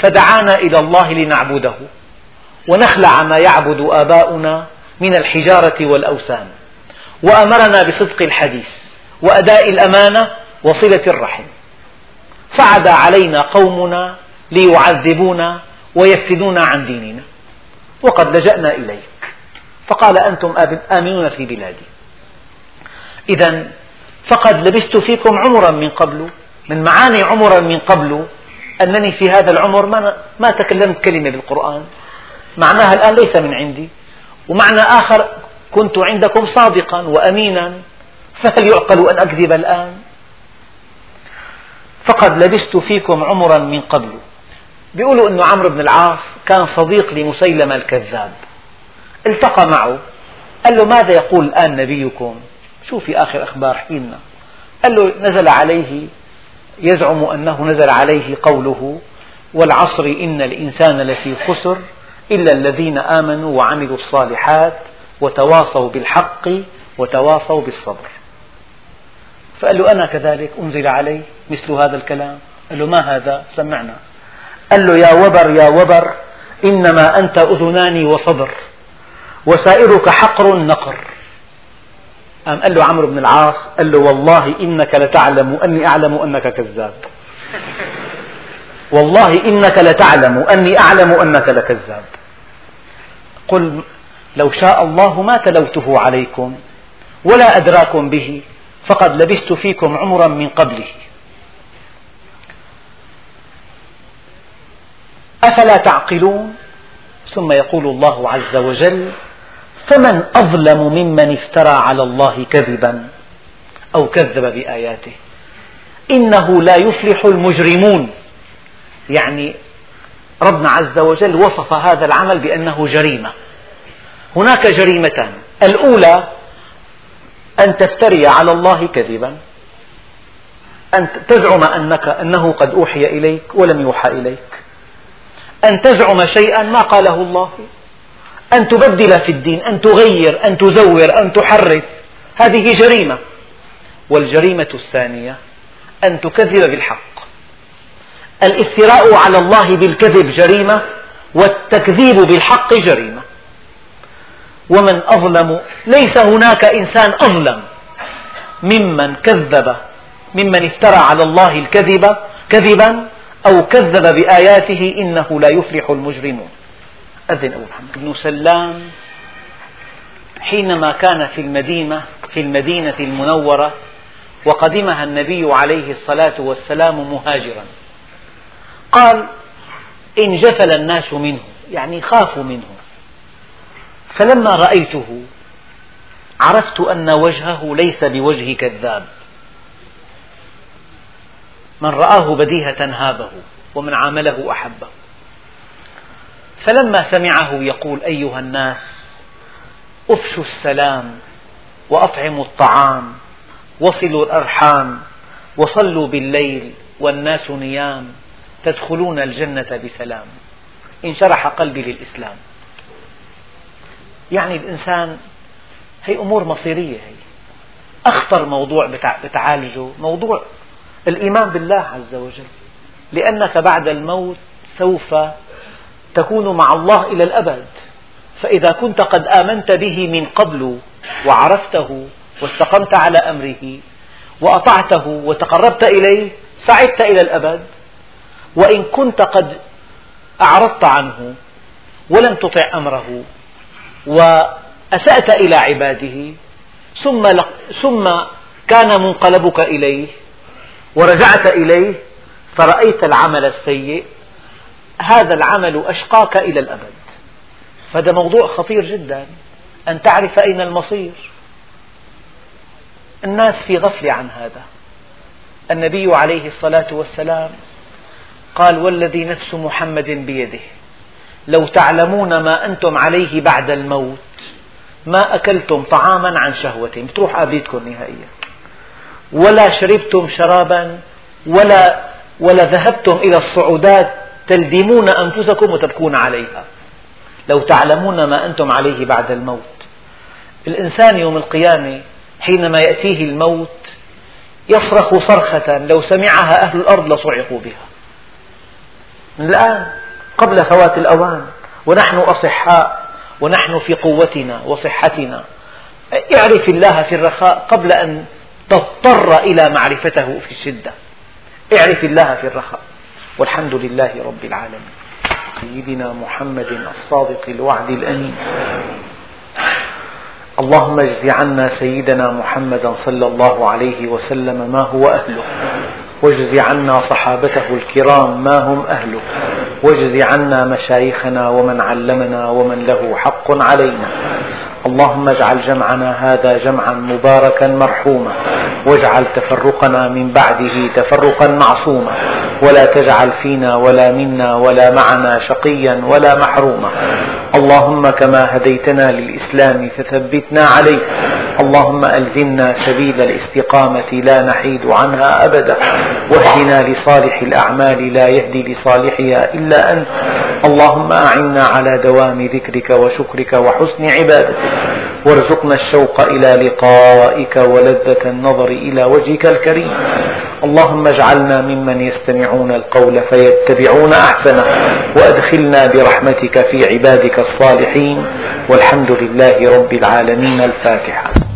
فدعانا إلى الله لنعبده ونخلع ما يعبد آباؤنا من الحجارة والأوثان وأمرنا بصدق الحديث وأداء الأمانة وصلة الرحم. فعدا علينا قومنا ليعذبونا ويفتنونا عن ديننا. وقد لجأنا إليك. فقال أنتم آمنون في بلادي. إذا فقد لبثت فيكم عمرا من قبل من معاني عمرا من قبل أنني في هذا العمر ما تكلمت كلمة بالقرآن. معناها الآن ليس من عندي. ومعنى آخر كنت عندكم صادقا وأمينا فهل يعقل أن أكذب الآن؟ فقد لبثت فيكم عمرا من قبل. بيقولوا أن عمرو بن العاص كان صديق لمسيلمة الكذاب. التقى معه قال له ماذا يقول الآن نبيكم؟ شو في آخر أخبار حيننا. قال له نزل عليه يزعم أنه نزل عليه قوله والعصر إن الإنسان لفي خسر. إلا الذين آمنوا وعملوا الصالحات وتواصوا بالحق وتواصوا بالصبر. فقال له أنا كذلك أنزل علي مثل هذا الكلام؟ قال له ما هذا؟ سمعنا. قال له يا وبر يا وبر إنما أنت أذنان وصبر وسائرك حقر نقر. قام قال له عمرو بن العاص قال له والله إنك لتعلم أني أعلم أنك كذاب. والله إنك لتعلم أني أعلم أنك لكذاب. قل لو شاء الله ما تلوته عليكم ولا أدراكم به فقد لبثت فيكم عمرا من قبله. أفلا تعقلون؟ ثم يقول الله عز وجل فمن أظلم ممن افترى على الله كذبا أو كذب بآياته. إنه لا يفلح المجرمون. يعني ربنا عز وجل وصف هذا العمل بأنه جريمة. هناك جريمتان. الأولى أن تفتري على الله كذبا. أن تزعم أنك أنه قد أوحي إليك ولم يوحى إليك. أن تزعم شيئا ما قاله الله. أن تبدل في الدين. أن تغير. أن تزور. أن تحرف هذه جريمة. والجريمة الثانية أن تكذب بالحق. الافتراء على الله بالكذب جريمة والتكذيب بالحق جريمة. ومن أظلم ليس هناك إنسان أظلم ممن كذب ممن افترى على الله الكذب كذبا أو كذب بآياته إنه لا يفلح المجرمون. أذن أبو محمد. ابن سلام حينما كان في المدينة في المدينة المنورة وقدمها النبي عليه الصلاة والسلام مهاجرا. قال انجفل الناس منه يعني خافوا منه. فلما رأيته عرفت أن وجهه ليس بوجه كذاب. من رآه بديهة هابه ومن عامله أحبه. فلما سمعه يقول أيها الناس أفشوا السلام وأطعموا الطعام وصلوا الأرحام وصلوا بالليل والناس نيام. تدخلون الجنة بسلام. انشرح قلبي للإسلام. يعني الإنسان هي أمور مصيرية هي. أخطر موضوع بتعالجه موضوع الإيمان بالله عز وجل. لأنك بعد الموت سوف تكون مع الله إلى الأبد. فإذا كنت قد آمنت به من قبل وعرفته واستقمت على أمره وأطعته وتقربت إليه سعدت إلى الأبد وإن كنت قد أعرضت عنه ولم تطع أمره وأسأت إلى عباده ثم ثم كان منقلبك إليه ورجعت إليه فرأيت العمل السيء هذا العمل أشقاك إلى الأبد. فهذا موضوع خطير جدا. أن تعرف أين المصير. الناس في غفلة عن هذا. النبي عليه الصلاة والسلام قال والذي نفس محمد بيده. لو تعلمون ما أنتم عليه بعد الموت ما أكلتم طعاما عن شهوة بتروح آبيتكم نهائيا. ولا شربتم شرابا ولا ولا ذهبتم إلى الصعودات تلدمون أنفسكم وتبكون عليها. لو تعلمون ما أنتم عليه بعد الموت. الإنسان يوم القيامة حينما يأتيه الموت يصرخ صرخة لو سمعها أهل الأرض لصعقوا بها. من الآن قبل فوات الأوان ونحن أصحاء ونحن في قوتنا وصحتنا. اعرف الله في الرخاء قبل أن تضطر إلى معرفته في الشدة. اعرف الله في الرخاء. والحمد لله رب العالمين. سيدنا محمد الصادق الوعد الأمين. اللهم اجز عنا سيدنا محمدا صلى الله عليه وسلم ما هو أهله. واجز عنا صحابته الكرام ما هم أهله. واجز عنا مشايخنا ومن علمنا ومن له حق علينا. اللهم اجعل جمعنا هذا جمعا مباركا مرحوما. واجعل تفرقنا من بعده تفرقا معصوما. ولا تجعل فينا ولا منا ولا معنا شقيا ولا محروما. اللهم كما هديتنا للإسلام فثبتنا عليه. اللهم ألزمنا سبيل الاستقامة لا نحيد عنها أبدا. واهدنا لصالح الأعمال لا يهدي لصالحها إلا أنت. اللهم أعنا على دوام ذكرك وشكرك وحسن عبادتك. وارزقنا الشوق إلى لقائك ولذة النظر إلى وجهك الكريم. اللهم اجعلنا ممن يستمعون القول فيتبعون أحسنه. وأدخلنا برحمتك في عبادك الصالحين. والحمد لله رب العالمين الفاتحة.